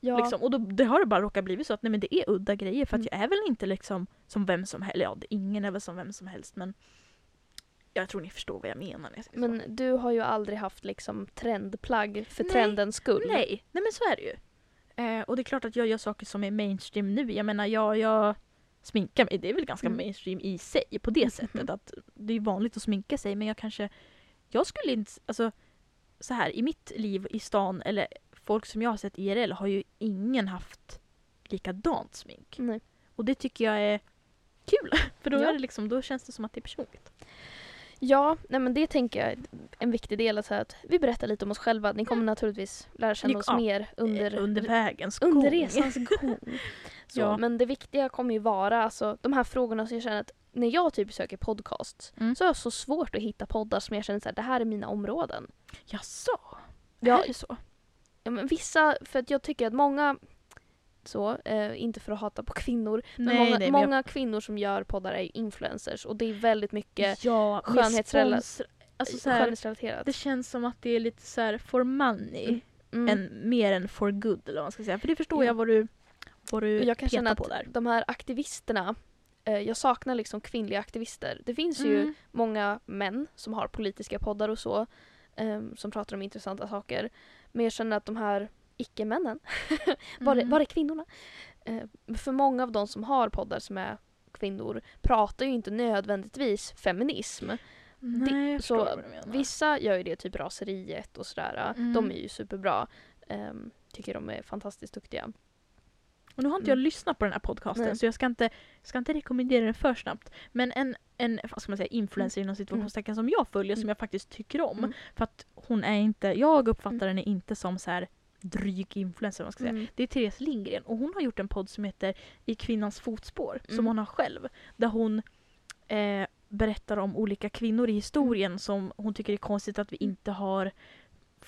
Ja. Liksom. Och då, det har det bara råkat blivit så att nej, men det är udda grejer för att Mm. jag är väl inte liksom som vem som helst. Ja, det- ingen är väl som vem som helst men jag tror ni förstår vad jag menar jag Men så. du har ju aldrig haft liksom trendplagg för Nej. trendens skull. Nej, nej men så är det ju. Eh, och det är klart att jag gör saker som är mainstream nu. Jag menar jag, jag sminkar mig, det är väl ganska Mm. mainstream i sig på det *laughs* sättet att det är vanligt att sminka sig men jag kanske, jag skulle inte, alltså så här i mitt liv i stan eller folk som jag har sett IRL har ju ingen haft likadant smink. Nej. Och det tycker jag är kul. *laughs* För då, Ja. är det liksom, då känns det som att det är personligt. Ja, nej men det tänker jag är en viktig del. Att, här att vi berättar lite om oss själva. Ni kommer naturligtvis lära känna oss ja, mer under, Eh, under vägens under resans *laughs* gång. Så, Ja. Men det viktiga kommer ju vara alltså, de här frågorna som jag känner att när jag typ söker podcast Mm. så har jag så svårt att hitta poddar som jag känner att det här är mina områden. Jaså? Ja. Är det så? Ja, men vissa, för att jag tycker att många så, eh, inte för att hata på kvinnor, men Nej, många, nej, men jag- många kvinnor som gör poddar är ju influencers och det är väldigt mycket ja, med skönhetsrela- sponsor- Alltså skönhetsrelaterat. det känns som att det är lite så här for money. Mm. Mm. Än, mer än for good eller vad man ska säga. För det förstår Ja. jag vad du, vad du jag kan känna på att där. de här aktivisterna, eh, jag saknar liksom kvinnliga aktivister. Det finns ju Mm. många män som har politiska poddar och så, eh, som pratar om intressanta saker. Men jag känner att de här icke-männen, *laughs* var, är, Mm. var är kvinnorna? Eh, för många av de som har poddar som är kvinnor pratar ju inte nödvändigtvis feminism. Nej, jag så. Vissa gör ju det, typ raseriet och sådär. Mm. De är ju superbra. Um, tycker de är fantastiskt duktiga. Och nu har inte jag Mm. lyssnat på den här podcasten Nej. så jag ska inte, ska inte rekommendera den för snabbt. Men en, en vad ska man säga, influencer inom situationstecken som jag följer som Mm. jag faktiskt tycker om. Mm. För att hon är inte, jag uppfattar Mm. henne inte som så här dryg influencer. Man ska säga. Mm. Det är Therese Lindgren och hon har gjort en podd som heter I kvinnans fotspår som Mm. hon har själv. Där hon eh, berättar om olika kvinnor i historien som hon tycker är konstigt att vi Mm. inte har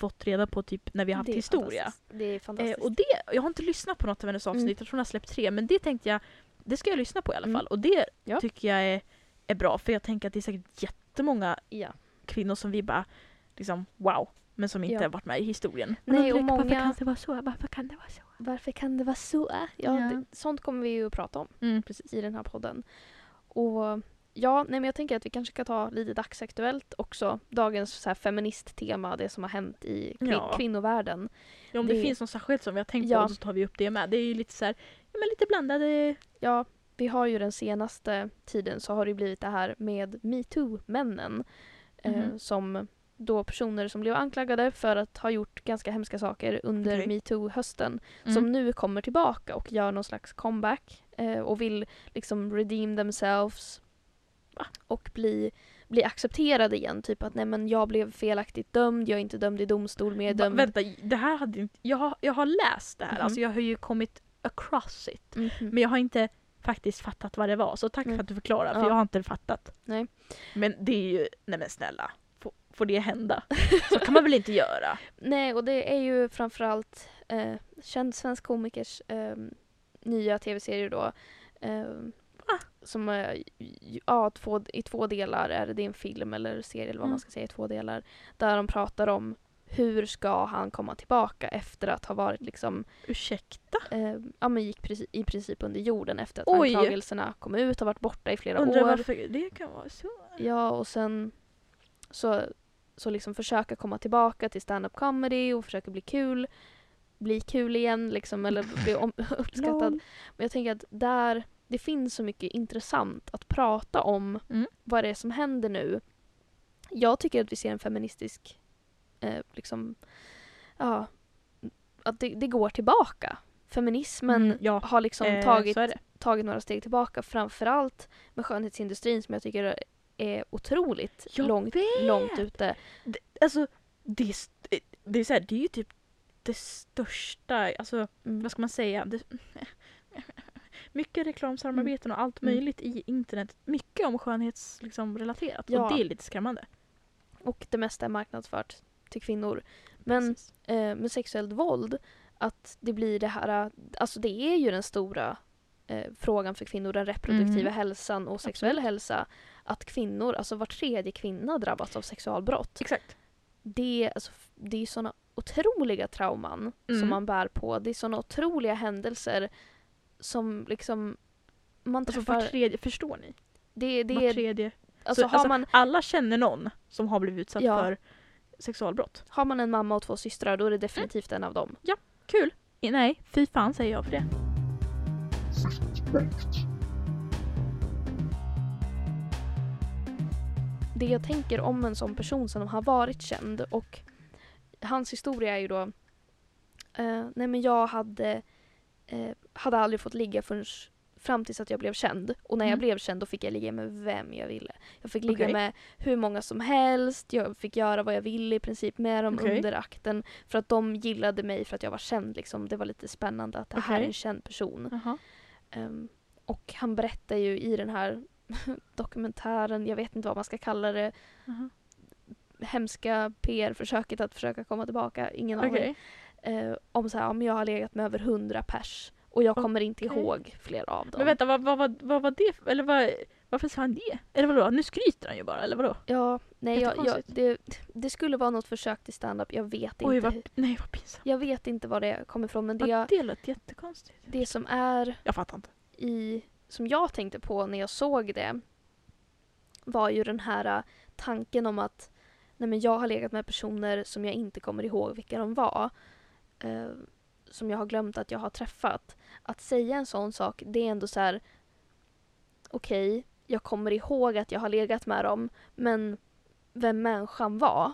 fått reda på typ när vi har haft Det historia. Det är Eh, fantastiskt. och det, jag har inte lyssnat på något av hennes avsnitt, Mm. jag tror hon har släppt tre, men det tänkte jag, det ska jag lyssna på i alla Mm. fall. Och det Ja. tycker jag är, är bra, för jag tänker att det är säkert jättemånga ja. kvinnor som vi bara, liksom wow, men som inte Ja. har varit med i historien. Nej, och Varför många- kan det vara så? Varför kan det vara så? Varför kan det vara så? Ja, Ja. Det, sånt kommer vi ju att prata om Mm, precis. i den här podden. Och ja, nej men jag tänker att vi kanske ska ta lite dagsaktuellt också. Dagens så här feministtema, det som har hänt i kvin- Ja. kvinnovärlden. Ja, om det, Det- finns något särskilt som vi har tänkt Ja. på så tar vi upp det med. Det är ju lite så här, ja, men lite blandade. Ja, vi har ju den senaste tiden så har det blivit det här med metoo-männen. Eh, Mhm. som då personer som blev anklagade för att ha gjort ganska hemska saker under Okej. metoo-hösten. Mm. Som nu kommer tillbaka och gör någon slags comeback. Eh, och vill liksom redeem themselves. Va? Och bli, bli accepterade igen. Typ att nej men jag blev felaktigt dömd, jag är inte dömd i domstol men jag är Va, dömd. vänta, det här hade inte, jag, har, jag har läst det här, Mhm. alltså jag har ju kommit across it. Mhm. Men jag har inte faktiskt fattat vad det var, så tack Mm. för att du förklarar, för Ja. jag har inte fattat. Nej. Men det är ju, nej men snälla, får, får det hända? *laughs* Så kan man väl inte göra? Nej, och det är ju framförallt eh, känd svensk komikers eh, nya tv-serier då. Eh, Va? Som eh, ja, två, i två delar är det, är en film eller serie eller vad Mm. man ska säga i två delar. Där de pratar om hur ska han komma tillbaka efter att ha varit liksom, Ursäkta? eh, ja men gick preci- i princip under jorden efter att Oj. anklagelserna kom ut och varit borta i flera Undrar år. varför det kan vara så. Ja, och sen så, så liksom försöka komma tillbaka till stand-up comedy och försöka bli kul. Bli kul igen liksom, eller bli *laughs* uppskattad. Men jag tänker att där, det finns så mycket intressant att prata om Mm. vad det är som händer nu. Jag tycker att vi ser en feministisk, eh, liksom, ja, att det, det går tillbaka. Feminismen Mm, ja, har liksom eh, tagit tagit några steg tillbaka. Framförallt med skönhetsindustrin som jag tycker är otroligt Jag långt, vet. långt ute. Det, alltså, det, är det, är så här, det är ju typ det största, alltså Mm. vad ska man säga? Det, mycket reklamsamarbeten och allt Mm. möjligt i internet. Mycket om skönhetsrelaterat liksom, relaterat. Ja. och det är lite skrämmande. Och det mesta är marknadsfört till kvinnor. Men eh, med sexuellt våld, att det blir det här, alltså det är ju den stora eh, frågan för kvinnor, den reproduktiva Mhm. hälsan och sexuell hälsa. Att kvinnor, alltså var tredje kvinna drabbas av sexualbrott. Exakt. det, alltså, det är såna otroliga trauman Mm. som man bär på. Det är såna otroliga händelser som liksom man Alltså träffar. var tredje, förstår ni? det, det var tredje. alltså, Så, har, alltså, man, Alla känner någon som har blivit utsatt Ja. för sexualbrott. har man en mamma och två systrar då är det definitivt en av dem. Kul! I- Nej, fy fan säger jag för det. Det jag tänker om en sån person som har varit känd och hans historia är ju då eh, nej men jag hade, eh, hade aldrig fått ligga förrän fram tills att jag blev känd. Och när jag Mm. blev känd då fick jag ligga med vem jag ville. Jag fick ligga Okej. med hur många som helst, jag fick göra vad jag ville i princip med dem Okej. under akten. För att de gillade mig för att jag var känd. Liksom. Det var lite spännande att det här är en känd person. Jaha. Ehm, och han berättar ju i den här *laughs* dokumentären, jag vet inte vad man ska kalla det, Jaha. hemska PR-försöket att försöka komma tillbaka, ingen aning. Eh, om så här, om jag har legat med över hundra pers och jag kommer inte ihåg flera av dem. Men vänta, vad, vad, vad, vad var det? Eller vad, varför sa han det? Eller vadå? Nu skryter han ju bara, eller vadå? Ja, nej, jag, jag, det, det skulle vara något försök till stand-up, jag vet Oj, inte. vad, nej vad pinsamt. Jag vet inte var det kommer ifrån men det, Ja, det lät jättekonstigt. det som är Jag fattar inte. i, som jag tänkte på när jag såg det var ju den här äh, tanken om att nej men jag har legat med personer som jag inte kommer ihåg vilka de var. Eh, som jag har glömt att jag har träffat. Att säga en sån sak, det är ändå så här. okej, jag kommer ihåg att jag har legat med dem, men vem människan var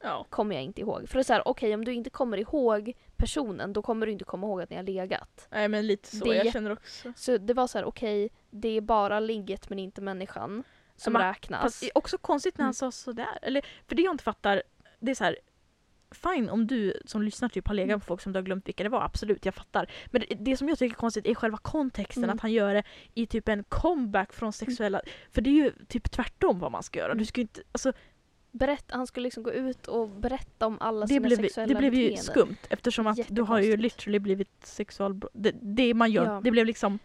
Ja. kommer jag inte ihåg. För det är så här, okej om du inte kommer ihåg personen, då kommer du inte komma ihåg att ni har legat. Nej men lite så, Det jag känner också. Så det var så här, okej, det är bara ligget men inte människan som Men- räknas. Fast det är också konstigt när han Mm. sa sådär. Eller, för det jag inte fattar, det är så här. Fine om du som lyssnar typ har legat Mm. med folk som du har glömt vilka det var, absolut jag fattar. Men det, det som jag tycker är konstigt är själva kontexten, Mm. att han gör det i typ en comeback från sexuella... För det är ju typ tvärtom vad man ska göra. Mm. Du ska ju inte, alltså, Berätt, han skulle liksom gå ut och berätta om alla det, sina blev, sexuella det blev ju beteenden. skumt eftersom att du har ju literally blivit sexualbrott. Det, det man gör, Ja. det blev liksom...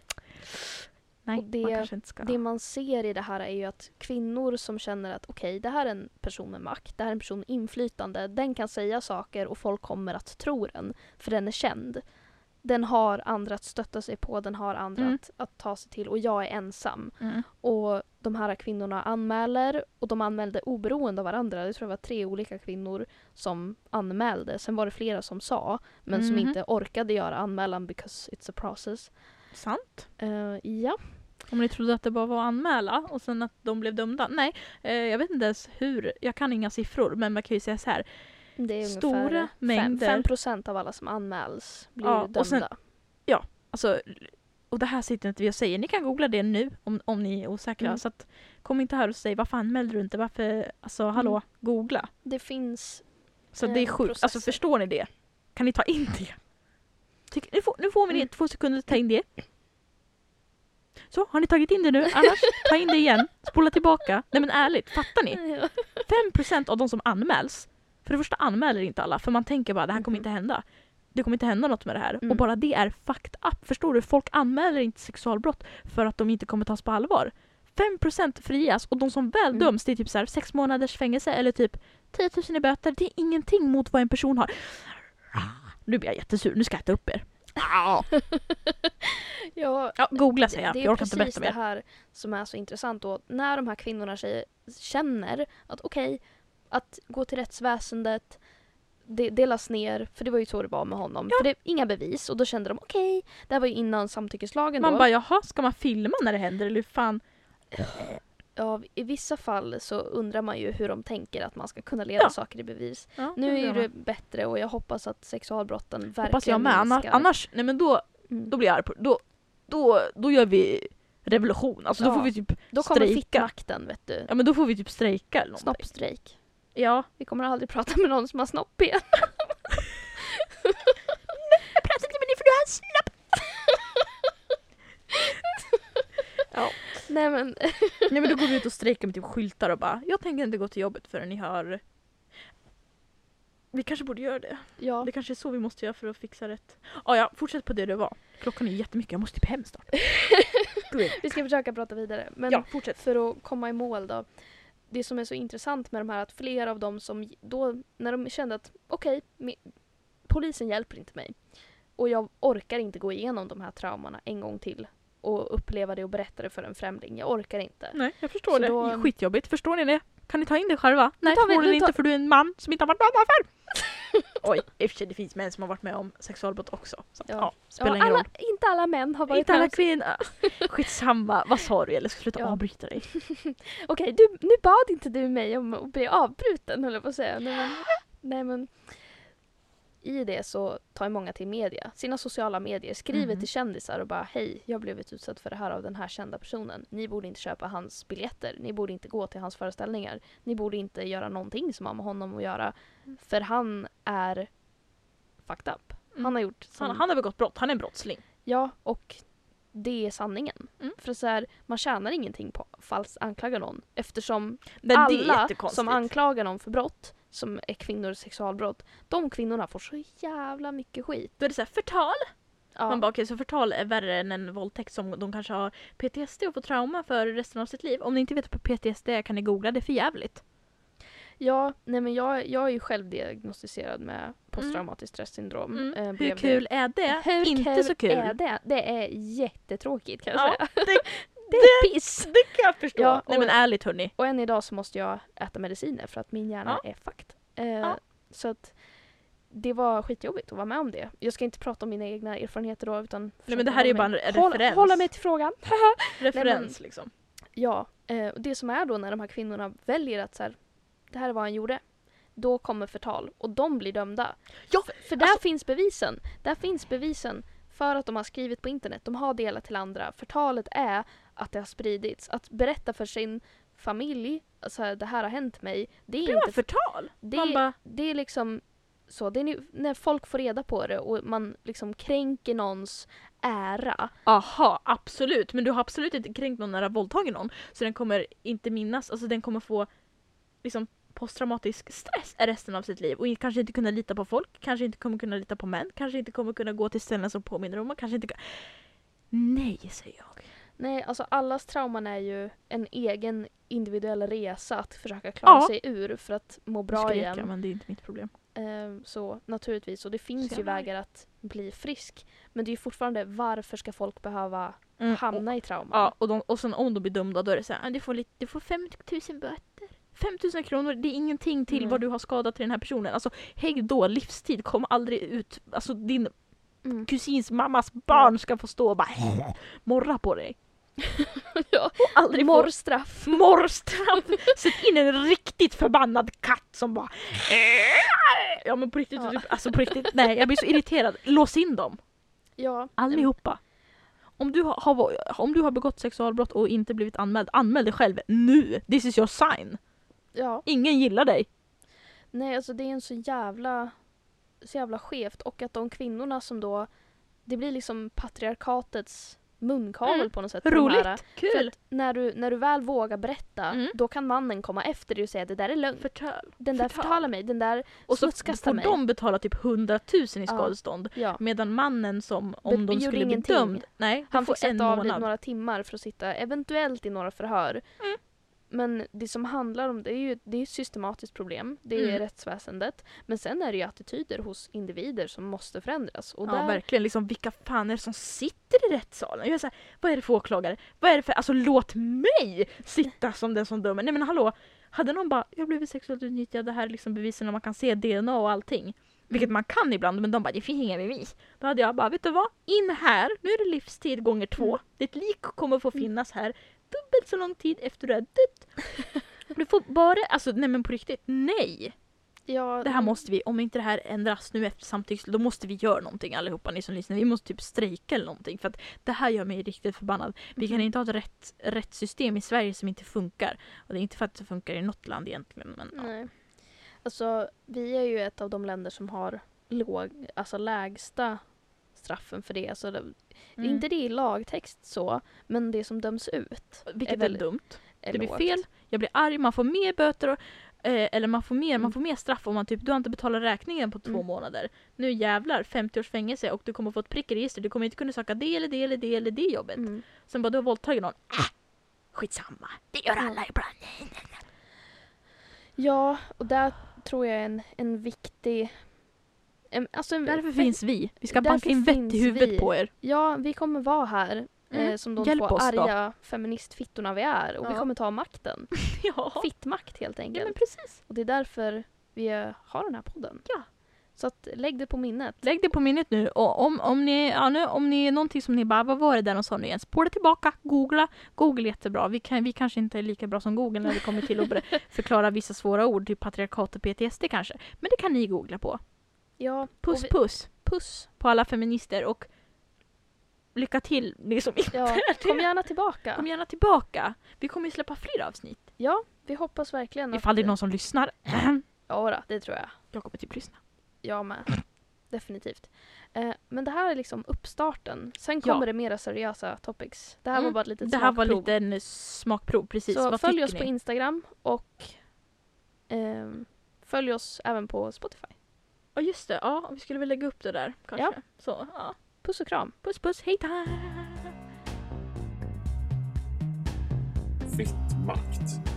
Nej, Och det- man. Det man ser i det här är ju att kvinnor som känner att okej, det här är en person med makt, det här är en person med inflytande, den kan säga saker och folk kommer att tro den, för den är känd. Den har andra att stötta sig på, den har andra Mm. att, att ta sig till och jag är ensam. Mm. Och de här kvinnorna anmäler och de anmälde oberoende av varandra. Jag tror det var tre olika kvinnor som anmälde. Sen var det flera som sa men som Mhm. inte orkade göra anmälan because it's a process. Sant. Eh, ja, Om ni trodde att det bara var att anmäla och sen att de blev dömda. Nej, eh, jag vet inte ens hur. Jag kan inga siffror men man kan ju säga så här. det är Stora mängder. 5 procent av alla som anmäls blir Ja, dömda. och sen- Alltså, och det här sitter inte vi och säger. Ni kan googla det nu om, om ni är osäkra. Mm. Så att, kom inte här och säg varför anmälde du inte? Varför? Alltså hallå, Mm. googla. Det finns Så Eh, det är sjukt. Alltså förstår ni det? Kan ni ta in det? Tyck, nu, får, nu får vi det Mm. två sekunder att ta in det. Så, har ni tagit in det nu? Annars, ta in det igen. Spola tillbaka. Nej men ärligt, fattar ni? 5% av de som anmäls, för det första anmäler inte alla för man tänker bara det här kommer Mhm. inte hända. Det kommer inte hända något med det här. Mm. Och bara det är fucked up. Förstår du? Folk anmäler inte sexualbrott för att de inte kommer tas på allvar. 5% frias och de som väl Mm. döms det är typ så här 6 månaders fängelse eller typ 10 000 i böter. Det är ingenting mot vad en person har. Nu blir jag jättesur, nu ska jag äta upp er. *laughs* ja, Ja, googla säger jag. Det är Jag orkar inte precis berätta det mer. här som är så intressant då. När de här kvinnorna säger, känner att okej, att gå till rättsväsendet, det delas ner, för det var ju så det var med honom. För det är inga bevis och då kände de okej, det här var ju innan samtyckeslagen Man då. bara jaha, ska man filma när det händer eller hur fan? Ja, I vissa fall så undrar man ju hur de tänker att man ska kunna leda Ja. saker i bevis. Ja, Nu är det bättre och jag hoppas att sexualbrotten verkligen Hoppas jag med. Annars, annars, nej men då, Mm. då blir jag arg på då, då, då gör vi revolution. Alltså då Ja. får vi typ Då kommer strejka. fittmakten, vet du. Ja men då får vi typ strejka eller någonting. Snoppstrejk. Ja. Vi kommer aldrig prata med någon som har snopp igen. *laughs* Jag pratar inte med dig för du har snopp! *laughs* ja. Nej men, *laughs* Nej men då går vi ut och strejkar med typ skyltar och bara Jag tänker inte gå till jobbet förrän ni har Vi kanske borde göra det. ja. Det kanske är så vi måste göra för att fixa rätt. Ja, ja, fortsätt på det det var. Klockan är jättemycket, jag måste typ hem snart. *laughs* Vi ska försöka prata vidare. Men ja, fortsätt. för att komma i mål då. Det som är så intressant med de här att flera av dem som då, när de kände att okej, me- polisen hjälper inte mig. Och jag orkar inte gå igenom de här traumorna en gång till och uppleva det och berätta det för en främling. Jag orkar inte. Nej, jag förstår Så det. då- skitjobbigt. Förstår ni det? Kan ni ta in det själva? Nej, förmodligen tar- inte för du är en man som inte har varit med förr. *laughs* Oj, i och för sig det finns män som har varit med om sexualbrott också. Så Ja. ja. spelar Ja, ingen alla, roll. inte alla män har varit Inte alla med. kvinnor. *laughs* Skitsamma, vad sa du? Eller ska sluta Ja. avbryta dig. *laughs* Okej, du, nu bad inte du mig om att bli avbruten höll jag på att säga. Nej men, nej, men i det så tar många till media, sina sociala medier, skriver Mhm. till kändisar och bara hej, jag blev utsatt för det här av den här kända personen. Ni borde inte köpa hans biljetter, ni borde inte gå till hans föreställningar, ni borde inte göra någonting som har med honom att göra. För han är fucked up. Mm. Han har gjort som, Han, han har begått brott, han är en brottsling. Ja, och det är sanningen. Mm. För så här, man tjänar ingenting på att falskt anklaga någon eftersom Men alla som anklagar någon för brott, som är kvinnors sexualbrott, de kvinnorna får så jävla mycket skit. Då är det såhär, förtal! Ja. Man bara okej, så förtal är värre än en våldtäkt som de kanske har PTSD och får trauma för resten av sitt liv. Om ni inte vet vad PTSD är kan ni googla, det är för jävligt. ja, nej men jag, jag är ju själv diagnostiserad med posttraumatiskt stressyndrom. Mm. eh, Hur kul är det. Hur inte kul så kul. är det? Det är jättetråkigt kan jag Ja, säga. det, Det är piss! det kan jag förstå. Ja, Nej men ärligt hörni. Och än idag så måste jag äta mediciner för att min hjärna är fucked. Eh, Ja. Så att det var skitjobbigt att vara med om det. Jag ska inte prata om mina egna erfarenheter då utan Nej men det här är ju hålla bara en hålla, referens. hålla mig till frågan. *laughs* Referens liksom. Ja, eh, och det som är då när de här kvinnorna väljer att så här, det här är vad han gjorde. Då kommer förtal och de blir dömda. Ja, för, för där alltså- finns bevisen. Där finns bevisen för att de har skrivit på internet. De har delat till andra. Förtalet är att det har spridits. Att berätta för sin familj, alltså det här har hänt mig. Det är Det inte förtal. det, Man bara, det är liksom så, det är när folk får reda på det och man liksom kränker någons ära. aha, absolut. Men du har absolut inte kränkt någon när du har våldtagit någon. Så den kommer inte minnas, alltså den kommer få liksom posttraumatisk stress resten av sitt liv och kanske inte kunna lita på folk, kanske inte kommer kunna lita på män, kanske inte kommer kunna gå till ställen som påminner om och kanske inte kan... Nej, säger jag. Nej, alltså allas trauman är ju en egen individuell resa att försöka klara Ja. sig ur för att må bra Skrek igen. men det är inte mitt problem. Ehm, så naturligtvis, och det finns ju vägar att bli frisk. Men det är ju fortfarande varför ska folk behöva Mm, hamna i trauma? ja, och, de, och sen om de blir dömda då är det så här, "Ah, du får, lite, du får 50 000 böter. 5 000 kronor, det är ingenting till Nej. vad du har skadat till den här personen. Alltså hej då, livstid, kom aldrig ut. Alltså din Mm. kusins mammas barn ska få stå och bara *laughs* morra på dig. Ja. *laughs* Aldrig Morrstraff. *laughs* morrstraff. Sätt in en riktigt förbannad katt som bara Ja men på riktigt, Ja. typ, alltså på riktigt, nej jag blir så irriterad. Lås in dem, Ja. allihopa. Om du har, har, om du har begått sexualbrott och inte blivit anmäld, anmäl dig själv nu! This is your sign! Ja. Ingen gillar dig! Nej, alltså det är en så jävla, så jävla skevt. Och att de kvinnorna som då, det blir liksom patriarkatets munkavel Mm. på något sätt. här. Roligt! För Kul! när du, när du väl vågar berätta, Mm. då kan mannen komma efter dig och säga det där är lögn. Förtöl. Den där förtal. förtalar mig, den där Och så får mig. de betala typ 100 000 i skadestånd. Ja. Medan mannen som, om Be- de skulle bli dömd, nej, Han får en sätta av månad. några timmar för att sitta eventuellt i några förhör. Mm. Men det som handlar om det är ju det är ett systematiskt problem. Det är Mm. rättsväsendet. Men sen är det ju attityder hos individer som måste förändras. Och ja där, verkligen, liksom, vilka fan är det som sitter i rättssalen? Jag är så här, vad är det för åklagare? Vad är det för, alltså låt mig sitta som den som dömer. Nej men hallå, hade någon bara, jag blivit sexuellt utnyttjad, det här är liksom bevisen och man kan se DNA och allting. Vilket man kan ibland, men de bara, det finns inga bevis. Då hade jag bara, vet du vad? In här, nu är det livstid gånger två. Mm. Ditt lik kommer få Mm. finnas här dubbelt så lång tid efter du är dött. *laughs* Du får bara, alltså nej men på riktigt, nej! ja, Det här måste vi, om inte det här ändras nu efter samtycke, då måste vi göra någonting allihopa ni som lyssnar. Vi måste typ strejka eller någonting för att det här gör mig riktigt förbannad. Vi kan Mhm. inte ha ett rätt, rättssystem i Sverige som inte funkar. Och det är inte för att det funkar i något land egentligen men ja. Nej. Alltså, vi är ju ett av de länder som har låg, alltså lägsta straffen för det. Alltså, det Mm. Inte det i lagtext så, men det som döms ut Vilket är, väldigt- dumt. är Det blir fel, jag blir arg, man får mer böter och, eh, eller man får mer, man Mm. får mer straff om man typ, du har inte betalat räkningen på två Mm. månader. Nu jävlar, 50 års fängelse och du kommer få ett prick i registret. Du kommer inte kunna söka det eller det eller det eller det jobbet. Mm. Sen bara, du har våldtagit någon. Äh, skitsamma, det gör alla ibland. Ja, och där tror jag är en, en viktig... Alltså Därför finns vi. Vi ska banka in vett i huvudet vi. på er. Ja, vi kommer vara här Mm. eh, som de Hjälp två då. arga feministfittorna vi är. Och vi Ja. kommer ta makten. *laughs* Ja. Fittmakt helt ja, enkelt. men precis. Och det är därför vi eh, har den här podden. Ja. Så att lägg det på minnet. Lägg det på minnet nu. Och om, om, ni, ja, nu, om ni någonting som ni bara, vad var det där de sa nu igen? Spåra tillbaka, googla. Google är jättebra. Vi, kan, vi kanske inte är lika bra som Google när det kommer till att *laughs* förklara vissa svåra ord, typ patriarkat och PTSD kanske. Men det kan ni googla på. Ja, Puss vi, puss puss. på alla feminister och lycka till ni som inte Ja, är kom det. gärna tillbaka. Kom gärna tillbaka. Vi kommer ju släppa fler avsnitt. Ja, vi hoppas verkligen Ifall det är någon som lyssnar. *clears throat* Ja, då, det tror jag. Jag kommer typ lyssna. Jag med. Definitivt. Eh, men det här är liksom uppstarten. Sen Ja. kommer det mera seriösa topics. Det här var Mm. bara ett litet Det här var smakprov. lite en smakprov, precis. Så Vad följ oss ni? på Instagram och ehm, följ oss även på Spotify. Ja just det, ja vi skulle väl lägga upp det där kanske. Ja. Så, ja. Puss och kram. Puss puss, hej då! Fitt makt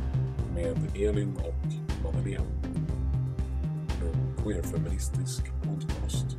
med Elin och Madeleine. En queerfeministisk podcast.